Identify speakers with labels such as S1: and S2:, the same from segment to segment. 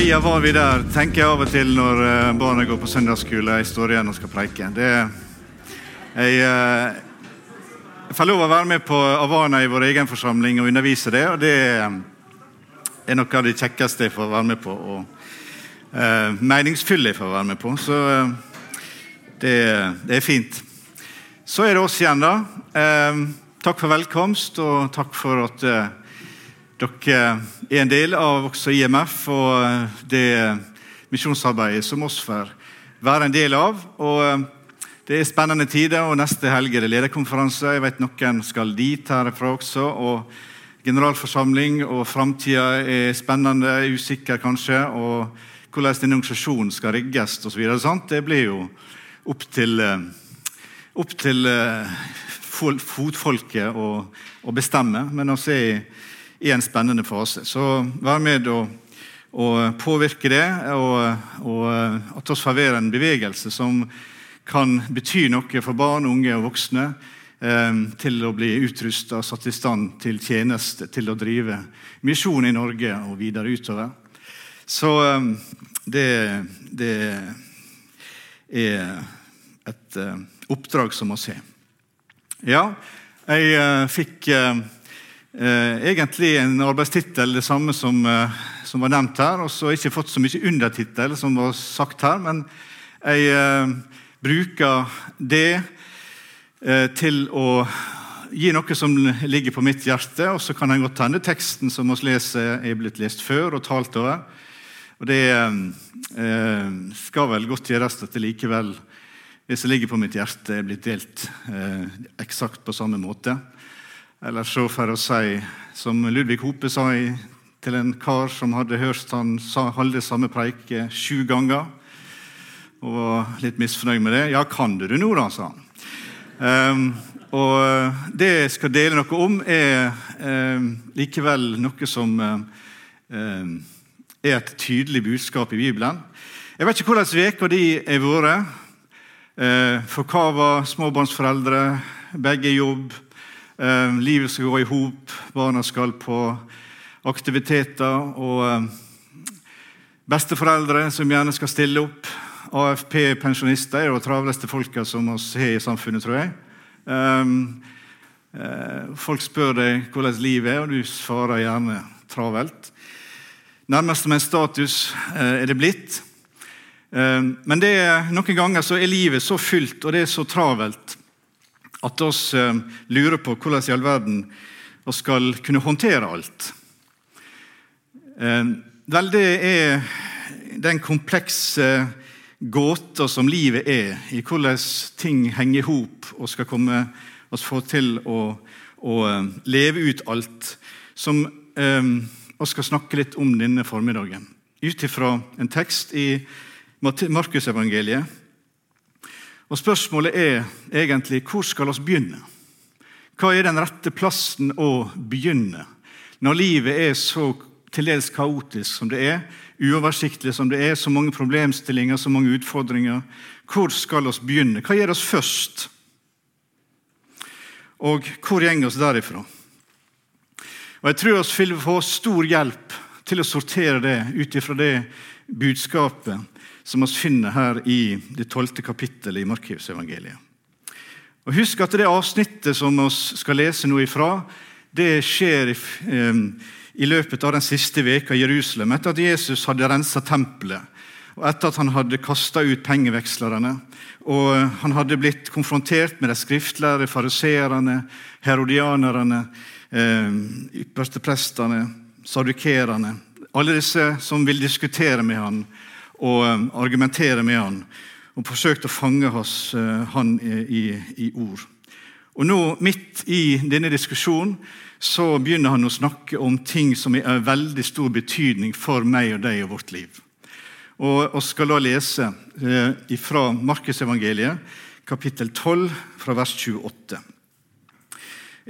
S1: Heia var vi der, tenker jeg av og til når eh, barna går på søndagsskole. Jeg står igjen og skal preike. Det, jeg, eh, jeg får lov å være med på Avana i vår egen forsamling og undervise det. og Det er noe av det kjekkeste jeg får være med på. Og uh, meningsfulle jeg får være med på. Så uh, det, det, er fint. Så er det oss igjen, da. Uh, takk for velkomst, og takk for at dere er en del av også IMF og det misjonsarbeidet som oss får være en del av. Og Det er spennende tider, og neste helg er det lederkonferanse. Jeg vet Noen skal dit herfra også. og Generalforsamling og framtida er spennende, usikker kanskje. og Hvordan denne organisasjonen skal rigges osv. Det blir jo opp til, opp til fotfolket å, bestemme. Men også er i en spennende fase. Så vær med og, og påvirke det, og, og at oss får være en bevegelse som kan bety noe for barn, unge og voksne eh, til å bli utrusta og satt i stand til tjeneste, til å drive misjon i Norge og videre utover. Så eh, det, det, er et eh, oppdrag som må se. Ja, jeg fikk egentlig en arbeidstittel, det samme som, eh, som, var nevnt her. Og så har jeg ikke fått så mye undertittel, som var sagt her, men jeg eh, bruker det eh, til å gi noe som ligger på mitt hjerte, og så kan jeg godt hende teksten som vi leser, er blitt lest før og talt over. Og det eh, skal vel godt gjøres at det likevel, det som ligger på mitt hjerte, er blitt delt eh, eksakt på samme måte. Eller så for å si, som Ludvig Hope sa til en kar som hadde hørt han holde samme preike sju ganger, og var litt misfornøyd med det. 'Ja, kan du det nå, da?' sa han. Um, og Det jeg skal dele noe om, er um, likevel noe som um, er et tydelig budskap i Bibelen. Jeg vet ikke hvordan uka de har vært. Uh, var småbarnsforeldre, begge jobb Eh, livet skal gå i hop, barna skal på aktiviteter. Og eh, besteforeldre som gjerne skal stille opp. AFP-pensjonister er de travleste folka som vi har i samfunnet, tror jeg. Eh, folk spør deg hvordan livet er, og du svarer gjerne travelt. Nærmest som en status er det blitt. Men det noen ganger så er livet så fylt og det er så travelt at oss eh, lurer på hvordan i all verden vi skal kunne håndtere alt. Eh, vel, det er den komplekse gåta som livet er, i hvordan ting henger i hop og skal komme oss få til å, å eh, leve ut alt, som vi skal snakke litt om denne formiddagen. Ut ifra en tekst i Markusevangeliet og Spørsmålet er egentlig hvor skal vi begynne? Hva er den rette plassen å begynne når livet er så til dels kaotisk som det er, uoversiktlig som det er, så mange problemstillinger, så mange utfordringer? Hvor skal vi begynne? Hva gjør oss først? Og hvor går oss derifra? Og Jeg tror vi vil få stor hjelp til å sortere det ut ifra det budskapet som vi finner her i det tolvte kapittelet i Markusevangeliet. Og Husk at det avsnittet som vi skal lese nå ifra, det skjer i, eh, i løpet av den siste veka i Jerusalem, etter at Jesus hadde rensa tempelet, og etter at han hadde kasta ut pengevekslerne. Og han hadde blitt konfrontert med de skriftlærde fariseerne, herodianerne, eh, yppersteprestene, sadukerene. Alle disse som vil diskutere med han og um, argumentere med han. Og forsøkte å fange hans, uh, han i, i, ord. Og nå, Midt i denne diskusjonen så begynner han å snakke om ting som er av veldig stor betydning for meg og deg og vårt liv. Og Vi skal da lese eh, fra Markusevangeliet, kapittel 12, fra vers 28.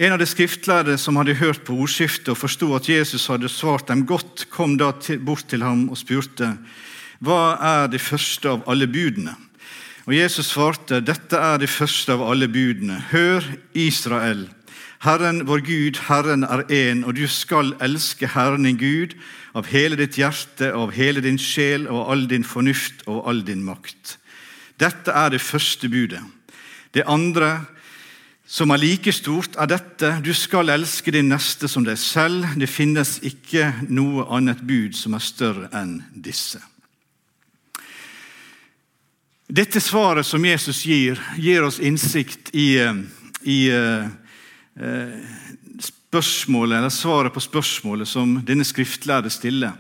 S1: En av de skriftlærde som hadde hørt på ordskiftet og forsto at Jesus hadde svart dem godt, kom da bort til ham og spurte hva er det første av alle budene? Og Jesus svarte, dette er det første av alle budene. Hør, Israel. Herren vår Gud, Herren er én, og du skal elske Herren din Gud av hele ditt hjerte, av hele din sjel, og all din fornuft og all din makt. Dette er det første budet. Det andre, som er like stort, er dette. Du skal elske din neste som deg selv. Det finnes ikke noe annet bud som er større enn disse. Dette svaret som Jesus gir, gir oss innsikt i, i Eh, spørsmålet, eller svaret på spørsmålet som denne skriftlærde stiller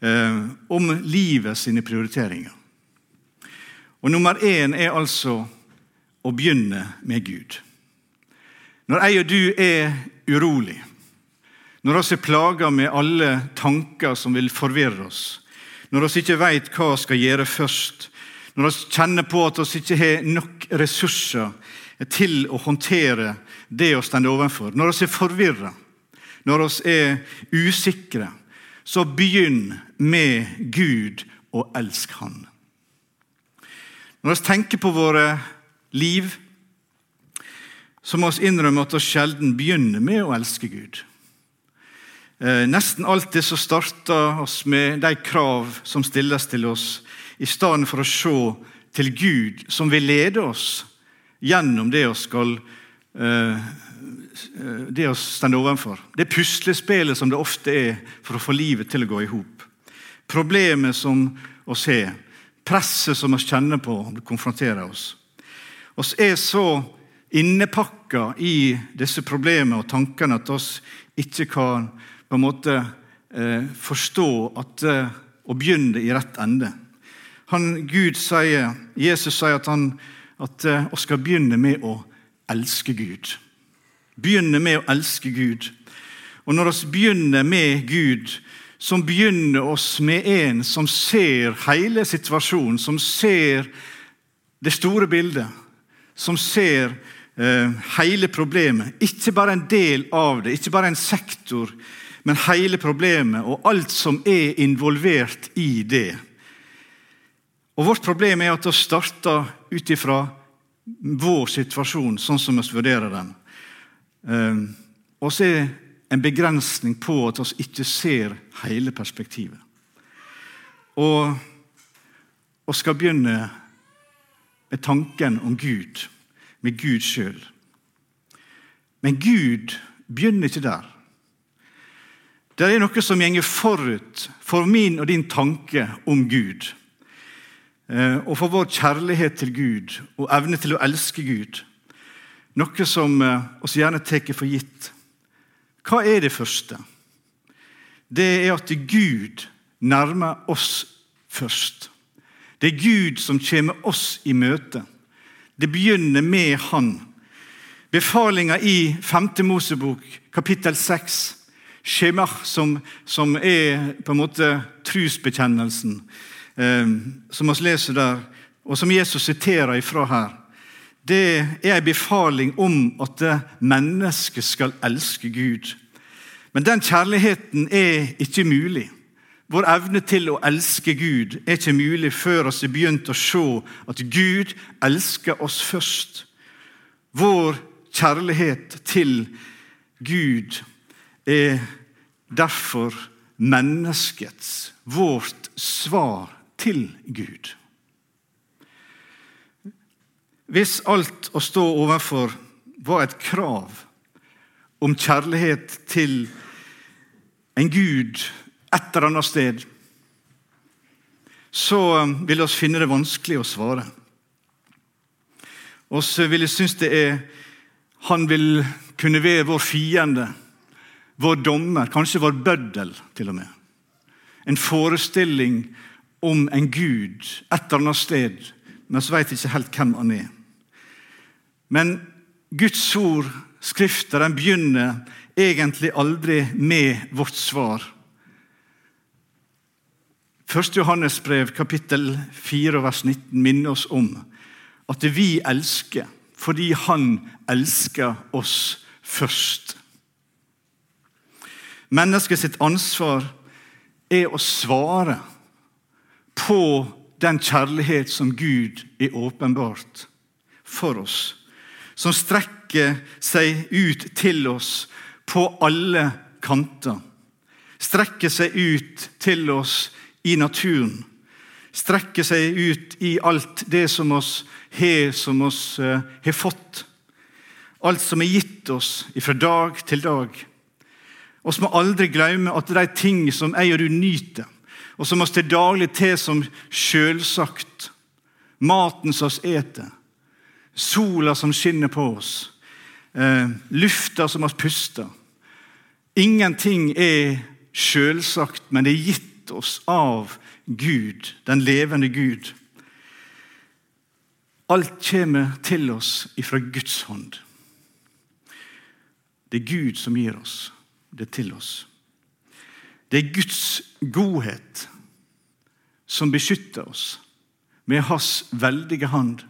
S1: eh, om livet sine prioriteringer. Og Nummer én er altså å begynne med Gud. Når jeg og du er urolig, når vi er plaga med alle tanker som vil forvirre oss, når vi ikke vet hva vi skal gjøre først, når vi kjenner på at vi ikke har nok ressurser til å håndtere det vi står overfor. Når vi er forvirra, når vi er usikre, så begynn med Gud og elsk Han. Når vi tenker på våre liv, så må vi innrømme at vi sjelden begynner med å elske Gud. Eh, nesten alltid så starter oss med de krav som stilles til oss, i stedet for å se til Gud, som vil lede oss gjennom det vi skal eh, det å stende overfor. Det puslespillet som det ofte er for å få livet til å gå i hop. Problemet som oss har, presset som vi kjenner på, konfronterer oss. Vi er så innepakka i disse problemene og tankene at vi ikke kan på en måte eh, forstå at eh, å begynne i rett ende. Han, Gud sier, Jesus sier at han at vi eh, skal begynne med å elske Gud. Begynne med å elske Gud. Og når vi begynner med Gud, som begynner oss med en som ser hele situasjonen, som ser det store bildet, som ser eh, hele problemet. Ikke bare en del av det, ikke bare en sektor, men hele problemet og alt som er involvert i det. Og Vårt problem er at vi starter ut ifra vår situasjon, sånn som vi vurderer den. Ehm, og så er en begrensning på at vi ikke ser hele perspektivet. Og vi skal begynne med tanken om Gud, med Gud sjøl. Men Gud begynner ikke der. Det er noe som gjenger forut for min og din tanke om Gud. Eh, og for vår kjærlighet til Gud og evne til å elske Gud. Noe som eh, oss gjerne tar for gitt. Hva er det første? Det er at Gud nærmer oss først. Det er Gud som kommer oss i møte. Det begynner med Han. Befalinga i 5. Mosebok, kapittel 6, Shemach, som, som er på en måte trusbekjennelsen, som vi leser der, og som Jesus siterer ifra her, det er en befaling om at mennesket skal elske Gud. Men den kjærligheten er ikke mulig. Vår evne til å elske Gud er ikke mulig før vi har begynt å se at Gud elsker oss først. Vår kjærlighet til Gud er derfor menneskets, vårt svar til Gud. Hvis alt å stå overfor var et krav om kjærlighet til en gud et eller annet sted, så vil vi finne det vanskelig å svare. Og så vil jeg synes det er Han vil kunne være vår fiende, vår dommer, kanskje vår bøddel, til og med. En forestilling om en gud et eller annet sted, men så vet ikke helt hvem han er. Men Guds ord, Skrifta, den begynner egentlig aldri med vårt svar. 1. Johannes brev, kapittel 4, vers 19, minner oss om at vi elsker fordi Han elsker oss først. Menneskets ansvar er å svare på den kjærlighet som Gud er åpenbart for oss. som strekker seg ut til oss på alle kanter. Strekker seg ut til oss i naturen. Strekker seg ut i alt det som oss har, som oss uh, har fått. Alt som er gitt oss fra dag til dag. Vi må aldri glemme at de ting som jeg og du nyter, og som oss til daglig til som selvsagt, maten som vi eter, sola som skinner på oss, eh, lufta som vi puster Ingenting er selvsagt, men det er gitt oss av Gud, den levende Gud. Alt kommer til oss ifra Guds hånd. Det er Gud som gir oss det til oss. Det er Guds godhet som beskytter oss med hans veldige hand.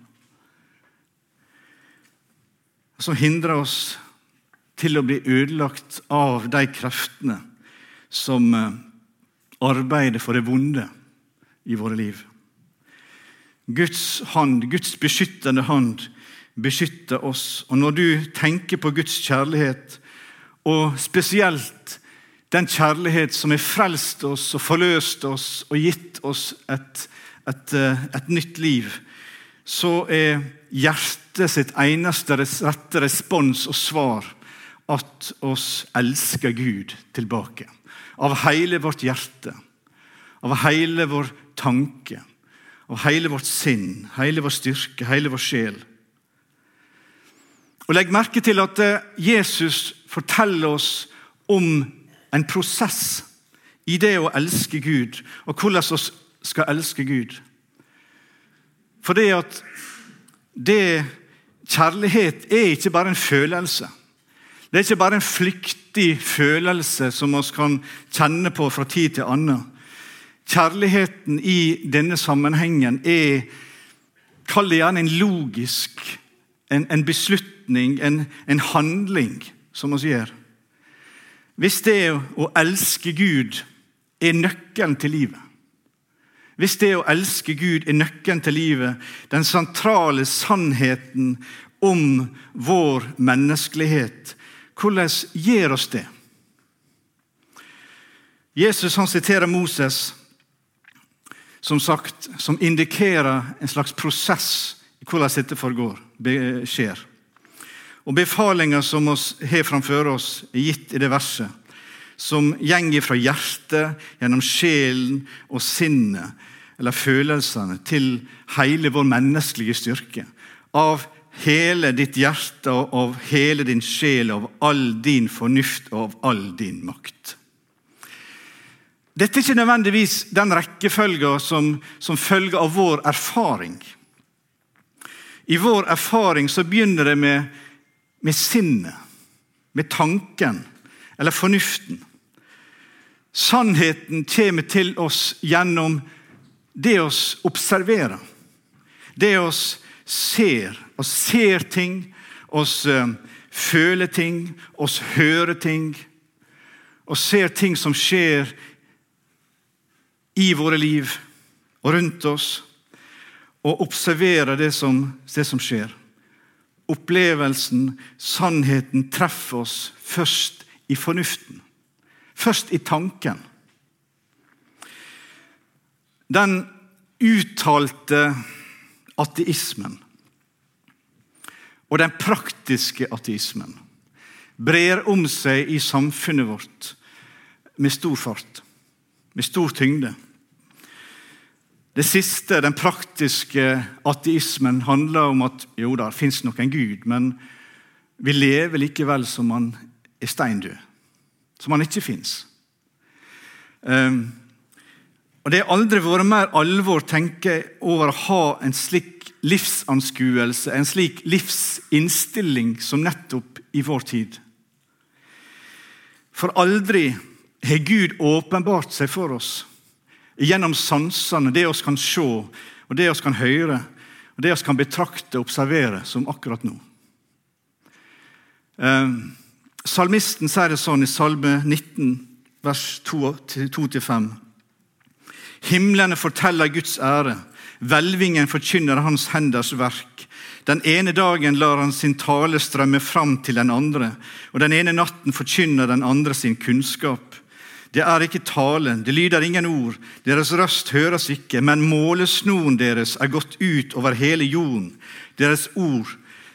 S1: Som hindrer oss til å bli ødelagt av de kreftene som eh, arbeider for det vonde i våre liv. Guds hand, Guds beskyttende hand, beskytter oss. Og når du tenker på Guds kjærlighet, og spesielt den kjærlighet som har frelst oss og forløst oss og gitt oss et, et, eh, et nytt liv, så er hjertet sitt eneste rette respons og svar at oss elsker Gud tilbake. Av hele vårt hjerte, av hele vår tanke, av hele vårt sinn, hele vår styrke, hele vår sjel. Og Legg merke til at eh, Jesus forteller oss om en prosess i det å elske Gud, og hvordan vi skal elske Gud. For det at det Kjærlighet er ikke bare en følelse. Det er ikke bare en flyktig følelse som vi kan kjenne på fra tid til annen. Kjærligheten i denne sammenhengen er Kall det gjerne en logisk en, en beslutning, en, en handling, som vi gjør. Hvis det å elske Gud er nøkkelen til livet Hvis det å elske Gud er nøkkelen til livet, den sentrale sannheten om vår menneskelighet, hvordan gjør oss det? Jesus han siterer Moses som sagt, som indikerer en slags prosess i hvordan dette foregår, skjer. Og Befalinga som vi har framfor oss, er gitt i det verset, som gjenger fra hjertet, gjennom sjelen og sinnet, eller følelsene, til hele vår menneskelige styrke. Av hele ditt hjerte og av hele din sjel, av all din fornuft og av all din makt. Dette er ikke nødvendigvis den rekkefølga som, som følger av vår erfaring. I vår erfaring så begynner det med med sinnet, med tanken eller fornuften. Sannheten kommer til oss gjennom det oss observerer. Det oss ser. Oss ser ting, oss uh, føler ting, oss hører ting. Og ser ting som skjer i våre liv og rundt oss. Og observerer det som, det som skjer opplevelsen, sannheten, treffer oss først i fornuften. Først i tanken. Den uttalte ateismen og den praktiske ateismen brer om seg i samfunnet vårt med stor fart, med stor tyngde. Det siste, den praktiske ateismen, handler om at jo da, det fins nok en gud, men vi lever likevel som han er steindød. Som han ikke fins. Um, og Det har aldri vært mer alvor tenke over å ha en slik livsanskuelse, en slik livsinnstilling, som nettopp i vår tid. For aldri har Gud åpenbart seg for oss gjennom sansene, det vi kan se, og det vi kan høre, og det vi kan betrakte og observere, som akkurat nå. Eh, salmisten sier det sånn i Salme 19, vers 2-5. Himlene forteller Guds ære, Hvelvingen forkynner hans henders verk. Den ene dagen lar han sin tale strømme fram til den andre, og den ene natten forkynner den andre sin kunnskap. Det er ikke talen, det lyder ingen ord, deres røst høres ikke, men målesnoren deres er gått ut over hele jorden, deres ord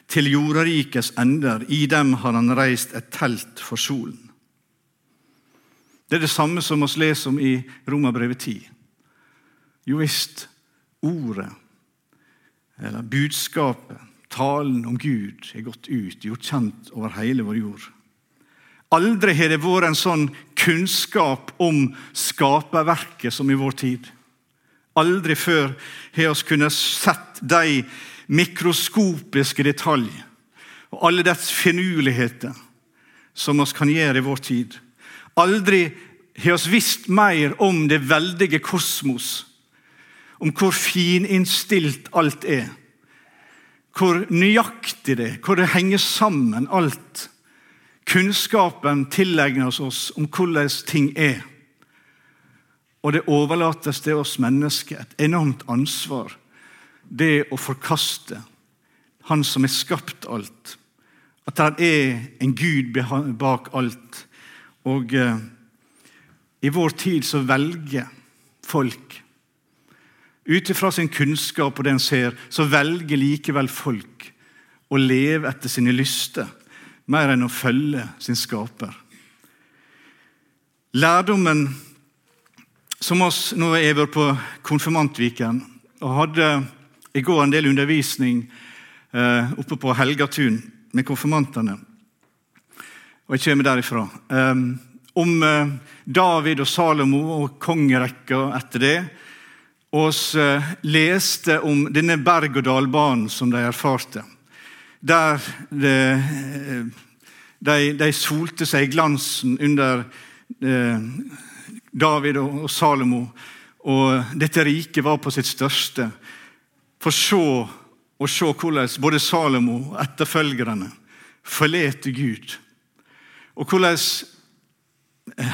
S1: til jordarikets ender. I dem har han reist et telt for solen. Det er det samme som vi leser om i Romerbrevet 10. Jo visst, ordet, eller budskapet, talen om Gud, er gått ut, gjort kjent over hele vår jord. Aldri har det vært en sånn kunnskap om skaperverket som i vår tid. Aldri før har vi kunnet sett de mikroskopiske detaljer og alle dets finurligheter som vi kan gjøre i vår tid. Aldri har vi visst mer om det veldige kosmos, om hvor fininnstilt alt er. Hvor nøyaktig det er, hvor det henger sammen, alt. Kunnskapen tilegnes oss om hvordan ting er. Og det overlates til oss mennesker et enormt ansvar. Det å forkaste Han som har skapt alt. At det er en Gud bak alt. Og eh, i vår tid så velger folk ut ifra sin kunnskap og det en ser, så velger likevel folk å leve etter sine lyster mer enn å følge sin skaper. Lærdommen som oss Nå er jeg på Konfirmantviken og hadde i går en del undervisning eh, oppe på Helgatun med konfirmantene. Og jeg kommer derifra. Eh, om eh, David og Salomo og kongerekka etter det. Vi eh, leste om denne berg-og-dal-banen som de erfarte der det, de, de, solte seg i glansen under eh, David og, Salomo. Og dette riket var på sitt største. For så å se hvordan både Salomo og etterfølgerne forlete Gud. Og hvordan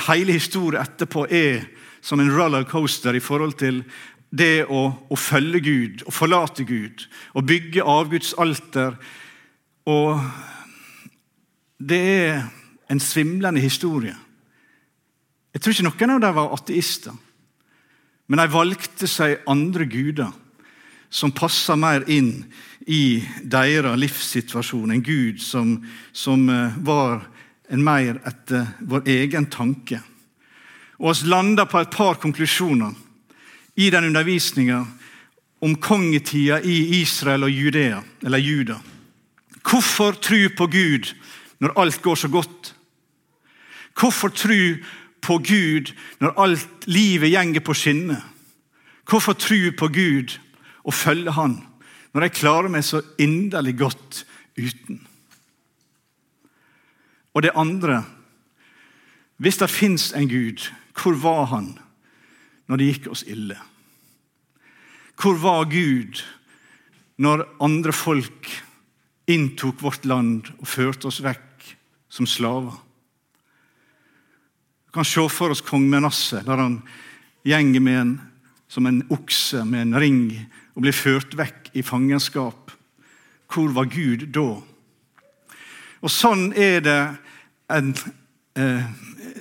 S1: hele historien etterpå er som en rollercoaster i forhold til det å, å følge Gud, å forlate Gud, å bygge avgudsalter og det er en svimlende historie. Jeg tror ikke noen av dem var ateister, men de valgte seg andre guder som passa mer inn i deres livssituasjon. En gud som, som eh, var en mer etter vår egen tanke. Og Vi landa på et par konklusjoner i den undervisninga om kongetida i Israel og Judea, eller Juda. Hvorfor tro på Gud når alt går så godt? Hvorfor tro på Gud når alt livet gjenger på skinner? Hvorfor tro på Gud og følge Han når jeg klarer meg så inderlig godt uten? Og det andre Hvis det fins en Gud, hvor var han når det gikk oss ille? Hvor var Gud når andre folk inntok vårt land og førte oss vekk som slaver. Vi kan se for oss kong Menasse der han gjenger med en, som en okse med en ring og blir ført vekk i fangenskap. Hvor var Gud da? Og Sånn er det en, eh,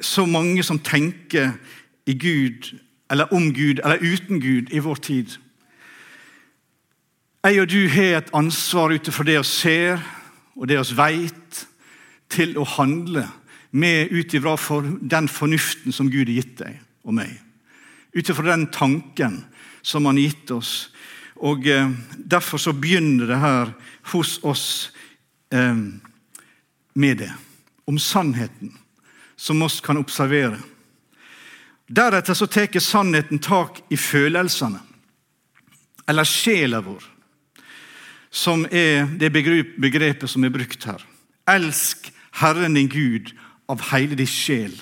S1: så mange som tenker i Gud, eller om Gud, eller uten Gud i vår tid. Jeg og du har et ansvar ut fra det vi ser og det vi vet, til å handle med ut ifra for den fornuften som Gud har gitt deg og meg. Ut ifra den tanken som Han har gitt oss. Og eh, Derfor så begynner det her hos oss eh, med det. Om sannheten, som oss kan observere. Deretter så tar sannheten tak i følelsene, eller sjela vår som er det begrepet som er brukt her. Elsk Herren din Gud av hele din sjel.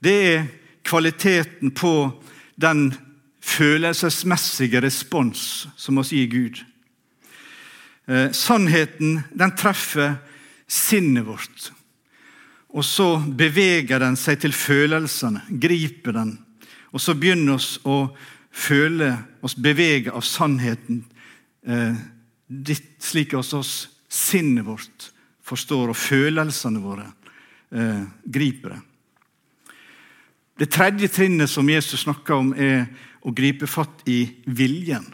S1: Det er kvaliteten på den følelsesmessige respons som vi gir Gud. Eh, sannheten den treffer sinnet vårt. Og så beveger den seg til følelsene, griper den. Og så begynner vi å føle oss bevege av sannheten eh, slik også sinnet vårt forstår, og følelsene våre eh, griper det. Det tredje trinnet som Jesus snakker om, er å gripe fatt i viljen,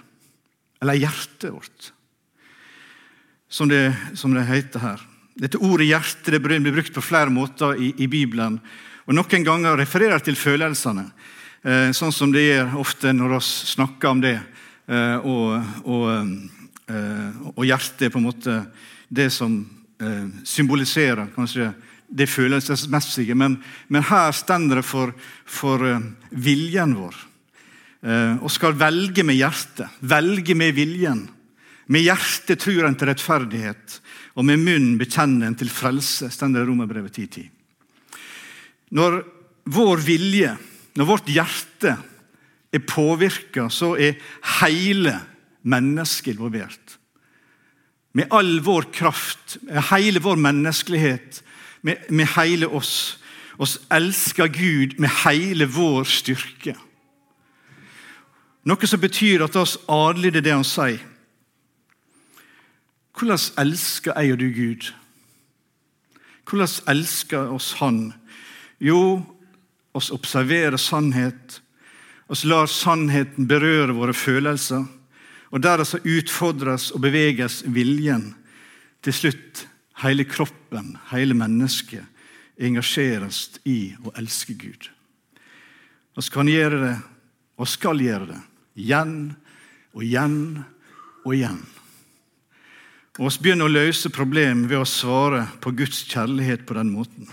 S1: eller hjertet vårt, som det, som det heter her. Dette ordet 'hjerte' det blir brukt på flere måter i, i Bibelen. og Noen ganger refererer til følelsene, eh, sånn som det gjør ofte når vi snakker om det. Eh, og, og, eh, og hjertet er på en måte det som eh, symboliserer kanskje det følelsesmessige. Men, men her stender det for, for uh, viljen vår. Og skal velge med hjertet. Velge med viljen. Med hjertet tror en til rettferdighet, og med munnen bekjenner en til frelse, stender det Romerbrevet 10.10. Når vår vilje, når vårt hjerte er påvirka, så er hele mennesket involvert. Med all vår kraft, med hele vår menneskelighet, med, med hele oss. Oss elsker Gud med hele vår styrke. Noe som betyr at oss adlyder det han sier. Hvordan elsker jeg og du Gud? Hvordan elsker oss Han? Jo, oss observerer sannhet. Oss lar sannheten berøre våre følelser. Og der altså utfordres og beveges viljen. Til slutt hele kroppen, hele mennesket, engasjeres i å elske Gud. Vi kan gjøre det, og skal gjøre det, igjen og igjen og igjen. Og Vi begynner å løse problem ved å svare på Guds kjærlighet på den måten.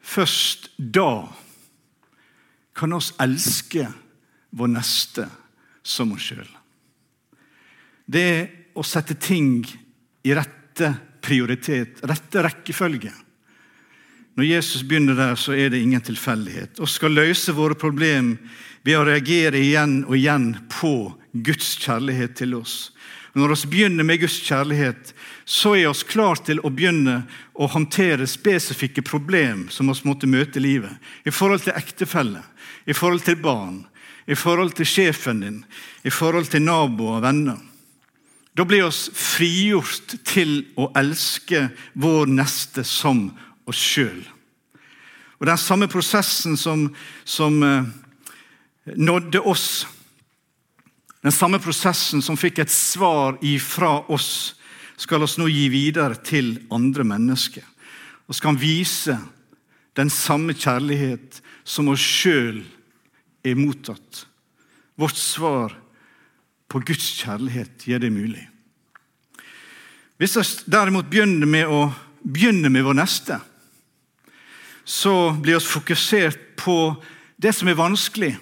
S1: Først da kan oss elske vår neste som oss sjøl. Det er å sette ting i rette prioritet, rette rekkefølge. Når Jesus begynner der, så er det ingen tilfeldighet. Og skal løse våre problem ved å reagere igjen og igjen på Guds kjærlighet til oss. Når vi begynner med Guds kjærlighet, så er vi klar til å begynne å håndtere spesifikke problem som vi måtte møte i livet. I forhold til ektefelle, i forhold til barn, i forhold til sjefen din, i forhold til naboer og venner. Da blir vi frigjort til å elske vår neste som oss sjøl. Og Den samme prosessen som, som eh, nådde oss, den samme prosessen som fikk et svar ifra oss, skal oss nå gi videre til andre mennesker. Og skal vise den samme kjærlighet som oss sjøl er mottatt. Vårt svar er på Guds kjærlighet gjør det mulig. Hvis vi derimot begynner med å begynne med vår neste, så blir vi fokusert på det som er vanskelig.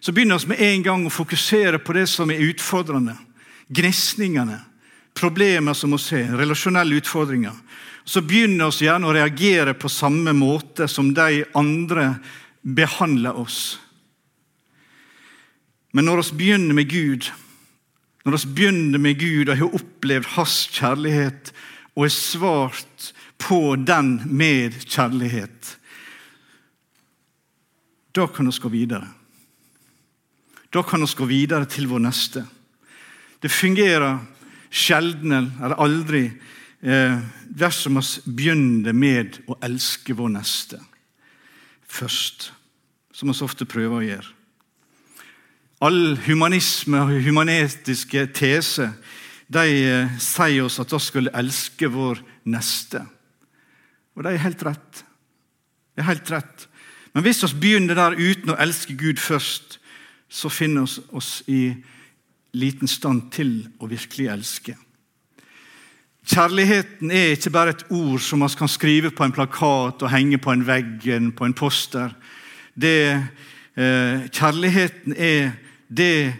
S1: Så begynner vi med en gang å fokusere på det som er utfordrende. Gnisningene, problemer som vi ser, relasjonelle utfordringer. Så begynner vi gjerne å reagere på samme måte som de andre behandler oss. Men når vi begynner med Gud, når vi begynner med Gud og har opplevd Hans kjærlighet og har svart på den med kjærlighet, da kan vi gå videre. Da kan vi gå videre til vår neste. Det fungerer sjelden eller aldri eh, dersom vi begynner med å elske vår neste først, som vi ofte prøver å gjøre. All humanisme og humanetiske tese de eh, sier oss at vi skulle elske vår neste. Og det er helt rett. Det er helt rett. Men hvis vi begynner der uten å elske Gud først, så finner vi oss i liten stand til å virkelig elske. Kjærligheten er ikke bare et ord som man kan skrive på en plakat og henge på en vegg på en poster. Det, eh, kjærligheten er det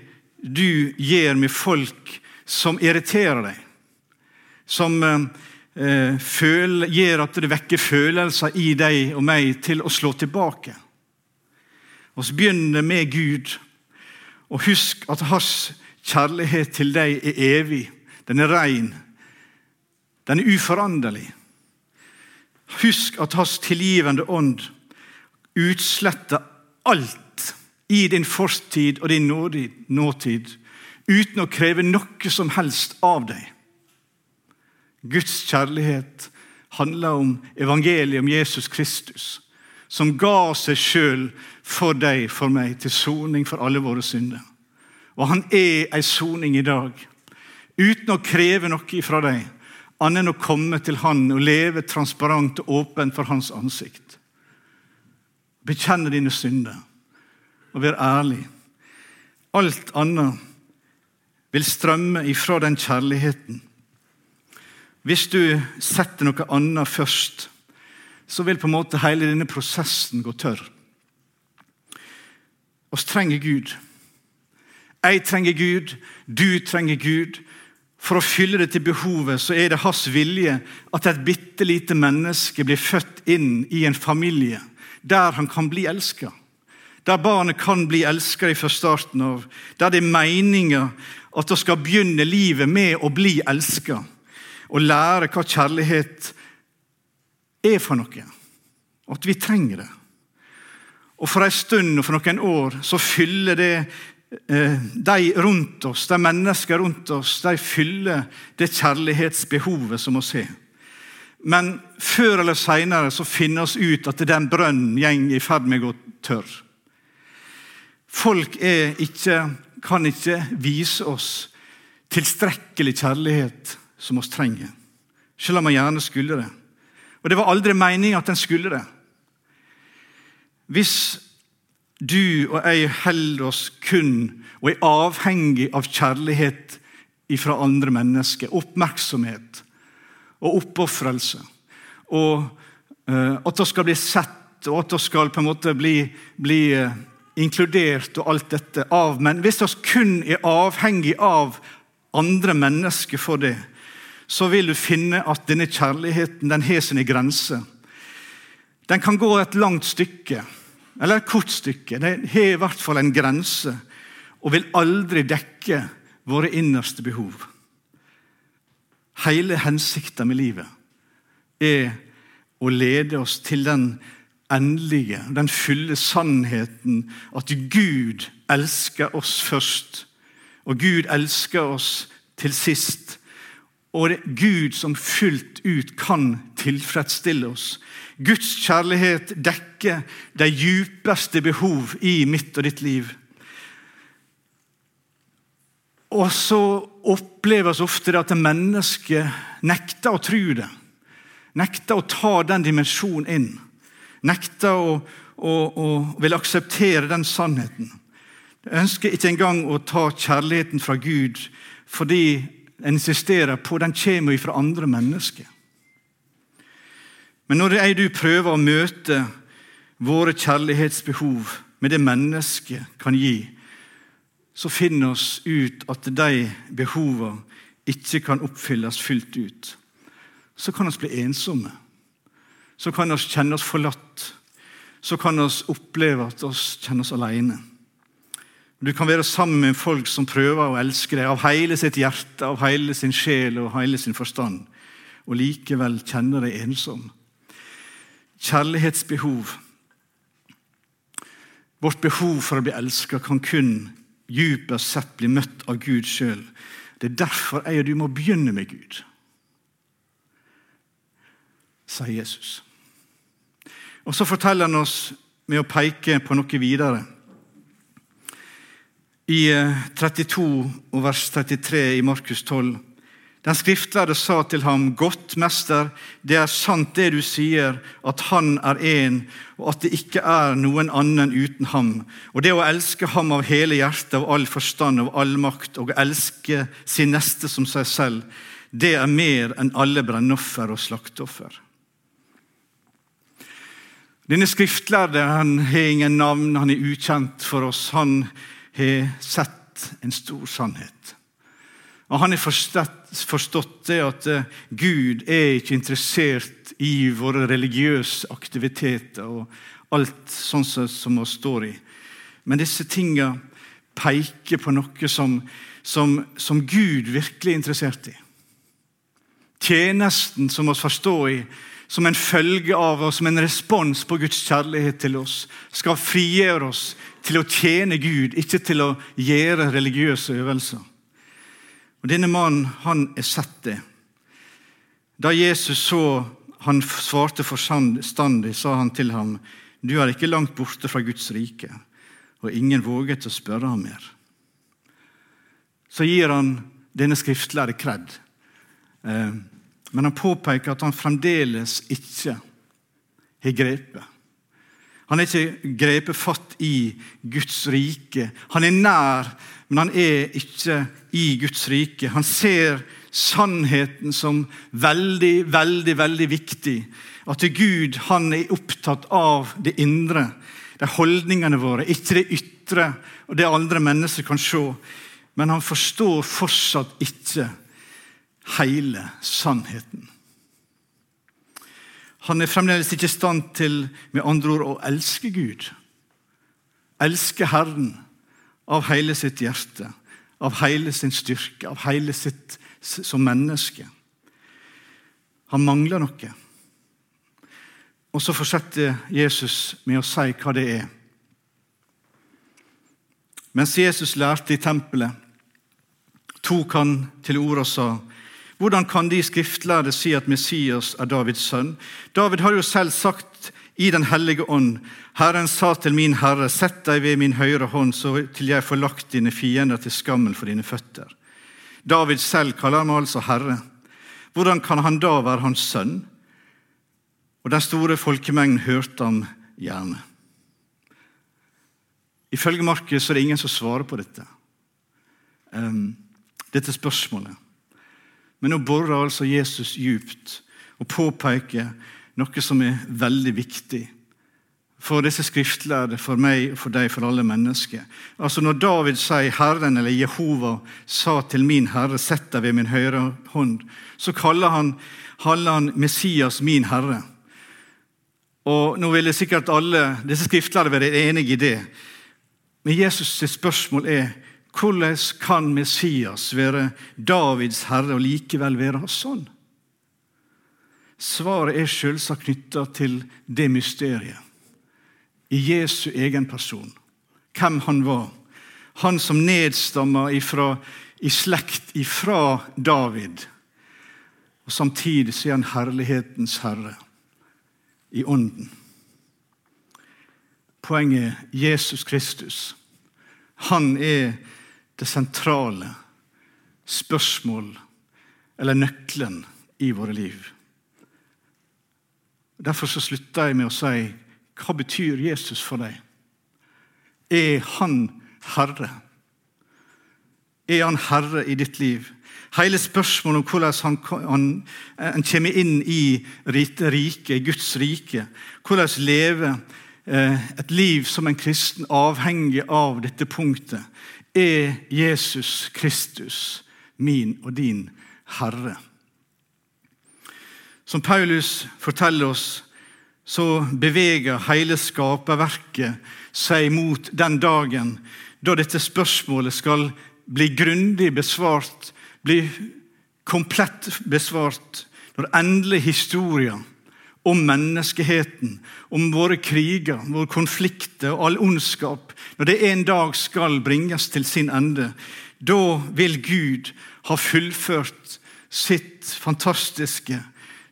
S1: du gjør med folk som irriterer deg. Som eh, føl, gjør at det vekker følelser i deg og meg til å slå tilbake. Og så begynner med Gud. Og husk at hans kjærlighet til deg er evig. Den er ren. Den er uforanderlig. Husk at hans tilgivende ånd utsletter alt i din fortid og din nåtid, uten å kreve noe som helst av deg. Guds kjærlighet handler om evangeliet om Jesus Kristus, som ga seg sjøl for deg, for meg, til soning for alle våre synder. Og han er ei soning i dag, uten å kreve noe fra deg, annet enn å komme til han og leve transparent og åpent for hans ansikt. Bekjenne dine synder og være ærlig. Alt annet vil strømme ifra den kjærligheten. Hvis du setter noe annet først, så vil på en måte hele denne prosessen gå tørr. Vi trenger Gud. Jeg trenger Gud, du trenger Gud. For å fylle det til behovet så er det hans vilje at et bitte lite menneske blir født inn i en familie der han kan bli elska. Der barnet kan bli elska fra starten av. Der det er meninga at det skal begynne livet med å bli elska. Og lære hva kjærlighet er for noe. At vi trenger det. Og For en stund og for noen år så fyller det eh, de rundt oss, de mennesker rundt oss, de fyller det kjærlighetsbehovet som vi har. Men før eller seinere finner vi ut at den brønnen går i ferd med å gå tørr. Folk ikke, kan ikke vise oss tilstrekkelig kjærlighet som oss trenger, selv om man gjerne skulle det. Og Det var aldri meninga at en skulle det. Hvis du og jeg holder oss kun og er avhengig av kjærlighet fra andre mennesker, oppmerksomhet og oppofrelse, og uh, at det skal bli sett, og at det skal på en måte bli, bli uh, inkludert og alt dette av Men hvis vi kun er avhengig av andre mennesker for det, så vil du finne at denne kjærligheten den har sine grenser. Den kan gå et langt stykke, eller et kort stykke. Den har i hvert fall en grense og vil aldri dekke våre innerste behov. Hele hensikten med livet er å lede oss til den endelige, den fulle sannheten at Gud elsker oss først. Og Gud elsker oss til sist. Og det er Gud som fullt ut kan tilfredsstille oss. Guds kjærlighet dekker de djupeste behov i mitt og ditt liv. Og så oppleves ofte det at mennesket nekter å tro det. Nekter å ta den dimensjonen inn nekter å, å, å vil akseptere den sannheten. Jeg ønsker ikke engang å ta kjærligheten fra Gud fordi en insisterer på den kommer fra andre mennesker. Men når jeg du prøver å møte våre kjærlighetsbehov med det mennesket kan gi, så finner oss ut at de behovene ikke kan oppfylles fullt ut. Så kan vi bli ensomme så kan vi kjenne oss forlatt. Så kan vi oppleve at vi kjenner oss alene. Du kan være sammen med folk som prøver å elske deg av hele sitt hjerte, av hele sin sjel og hele sin forstand, og likevel kjenne deg ensom. Kjærlighetsbehov. Vårt behov for å bli elsket kan kun dypest sett bli møtt av Gud sjøl. Det er derfor jeg og du må begynne med Gud, sier Jesus. Og Så forteller han oss med å peke på noe videre. I 32 eh, og vers 33 i Markus 12. Den skriftlærde sa til ham, 'Godt, mester, det er sant det du sier, at Han er én, og at det ikke er noen annen uten ham.' 'Og det å elske ham av hele hjertet, av all forstand, av all makt, og å elske sin neste som seg selv, det er mer enn alle brennoffer og slakteoffer.' Denne skriftlærde han har ingen navn, han er ukjent for oss. Han har sett en stor sannhet. Og Han har forstått, det at eh, Gud er ikke interessert i våre religiøse aktiviteter og alt sånn som vi står i. Men disse tingene peker på noe som, som, som Gud virkelig er interessert i. tjenesten som vi forstår i, som en følge av og som en respons på Guds kjærlighet til oss, skal frigjøre oss til å tjene Gud, ikke til å gjøre religiøse øvelser. Og Denne mannen han er sett det. Da Jesus så han svarte forstandig, sa han til ham, du er ikke langt borte fra Guds rike. Og ingen våget å spørre ham mer. Så gir han denne skriftlærde kred. Eh, men han påpeker at han fremdeles ikke har grepet. Han har ikke grepet fatt i Guds rike. Han er nær, men han er ikke i Guds rike. Han ser sannheten som veldig, veldig, veldig viktig. At Gud han er opptatt av det indre, de holdningene våre, ikke det ytre og det andre mennesker kan se. Men han forstår fortsatt ikke hele sannheten. Han er fremdeles ikke i stand til med andre ord, å elske Gud. Elske Herren av hele sitt hjerte, av hele sin styrke, av hele sitt som menneske. Han mangler noe. Og så fortsetter Jesus med å si hva det er. Mens Jesus lærte i tempelet, tok han til orde og sa:" Hvordan kan de skriftlærde si at Messias er Davids sønn? David har jo selv sagt i Den hellige ånd, Herren sa til min Herre, sett deg ved min høyre hånd, så til jeg får lagt dine fiender til skammen for dine føtter. David selv kaller ham altså Herre. Hvordan kan han da være hans sønn? Og den store folkemengden hørte ham gjerne. Ifølge Markus er det ingen som svarer på dette, um, dette spørsmålet. Men nå borer altså Jesus djupt og påpeker noe som er veldig viktig for disse skriftlærde, for meg og for deg, for alle mennesker. Altså Når David sier 'Herren' eller 'Jehova sa til min Herre, sett deg ved min høyre hånd', så kaller han, han Messias min Herre. Og Nå ville sikkert alle disse skriftlærde være enige i det. Men Jesus' spørsmål er hvordan kan Messias være Davids herre og likevel være hans sønn? Svaret er selvsagt knytta til det mysteriet. I Jesu egen person. Hvem han var. Han som nedstamma ifra, i slekt ifra David. Og Samtidig så er han herlighetens herre i ånden. Poenget er Jesus Kristus. Han er det sentrale spørsmål eller nøkkelen i våre liv. Derfor så slutter jeg med å si hva betyr Jesus for deg? Er han herre? Er han herre i ditt liv? Hele spørsmålet om hvordan han, han, han kommer inn i riket, Guds rike, hvordan leve eh, et liv som en kristen avhengig av dette punktet, er Jesus Kristus, min og din Herre. Som Paulus forteller oss, så beveger hele skaperverket seg mot den dagen da dette spørsmålet skal bli grundig besvart, bli komplett besvart, når endelig historien om menneskeheten, om våre kriger, våre konflikter og all ondskap, når det en dag skal bringes til sin ende, da vil Gud ha fullført sitt fantastiske,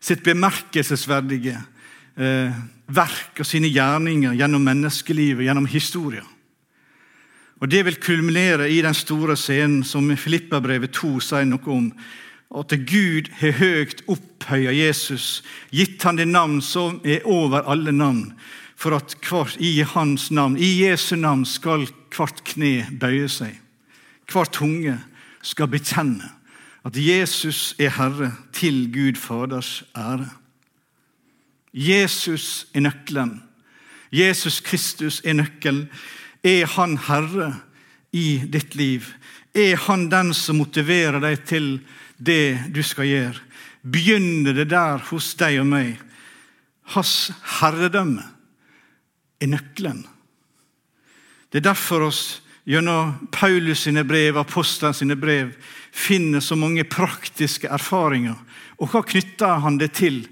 S1: sitt bemerkelsesverdige eh, verk og sine gjerninger gjennom menneskelivet, gjennom historien. Og Det vil kulminere i den store scenen som Filippabrevet 2 sier noe om, at Gud har høyt opphøya Jesus, gitt han det navn som er over alle navn, for at hvert, i hans navn, i Jesu navn, skal hvert kne bøye seg. Hver tunge skal bekjenne at Jesus er Herre, til Gud Faders ære. Jesus er nøkkelen. Jesus Kristus er nøkkelen. Er Han Herre i ditt liv? Er Han den som motiverer deg til det du skal gjøre. Begynner det der hos deg og meg. Hans herredømme er nøkkelen. Det er derfor oss gjennom Paulus sine brev, apostlene sine brev, finner så mange praktiske erfaringer. Og hva knytter han det til?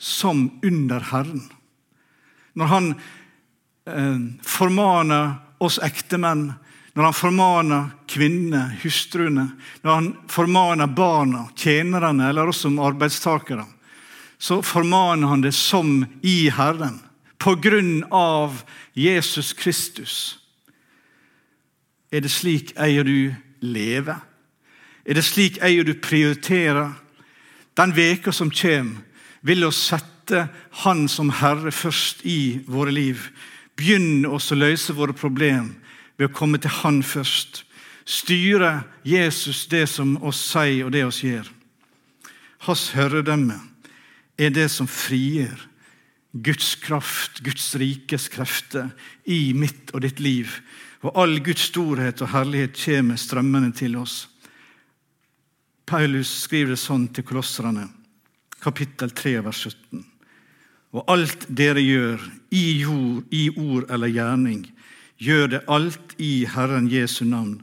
S1: Som under Herren. Når han eh, formaner oss ektemenn, når han formaner kvinnene, hustruene, når han formaner barna, tjenerne eller oss arbeidstakere, så formaner han det som i Herren. På grunn av Jesus Kristus. Er det slik eier du leve? Er det slik eier du prioriterer? Den veka som kommer, vil oss sette Han som Herre først i våre liv. Begynn oss å løse våre problem ved å komme til Han først. Styre Jesus det som oss sier og det oss gjør. Hans høredømme er det som frigjør Guds kraft, Guds rikes krefter i mitt og ditt liv. Og all Guds storhet og herlighet kommer strømmende til oss. Paulus skriver det sånn til kolosserne, kapittel 3, vers 17. Og alt dere gjør, i jord, i ord eller gjerning, gjør det alt i Herren Jesu navn,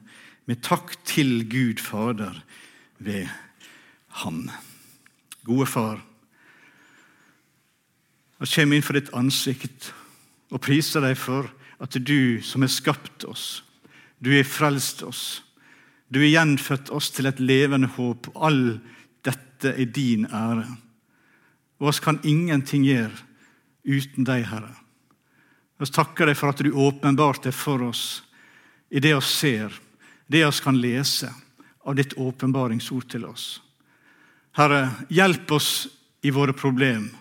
S1: med takk til Gud Fader ved Ham. Gode Far, jeg kommer inn for ditt ansikt og priser deg for at du som har skapt oss, du har frelst oss, du har gjenfødt oss til et levende håp. All dette er din ære. Og oss kan ingenting gjøre uten deg, Herre. Vi takker deg for at du åpenbart er for oss i det vi ser, det vi kan lese av ditt åpenbaringsord til oss. Herre, hjelp oss i våre problemer.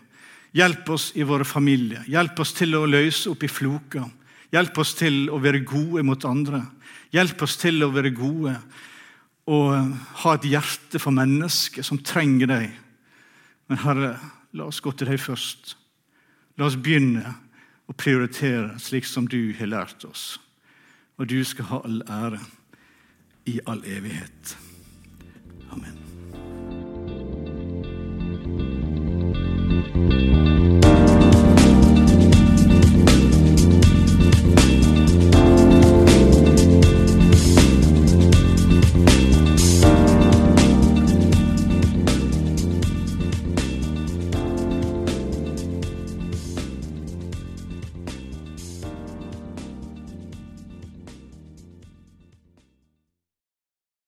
S1: Hjelp oss i våre familier. Hjelp oss til å løse opp i floker. Hjelp oss til å være gode mot andre. Hjelp oss til å være gode og ha et hjerte for mennesker som trenger deg. Men Herre, la oss gå til deg først. La oss begynne og prioritere slik som du har lært oss. Og du skal ha all ære i all evighet. Amen.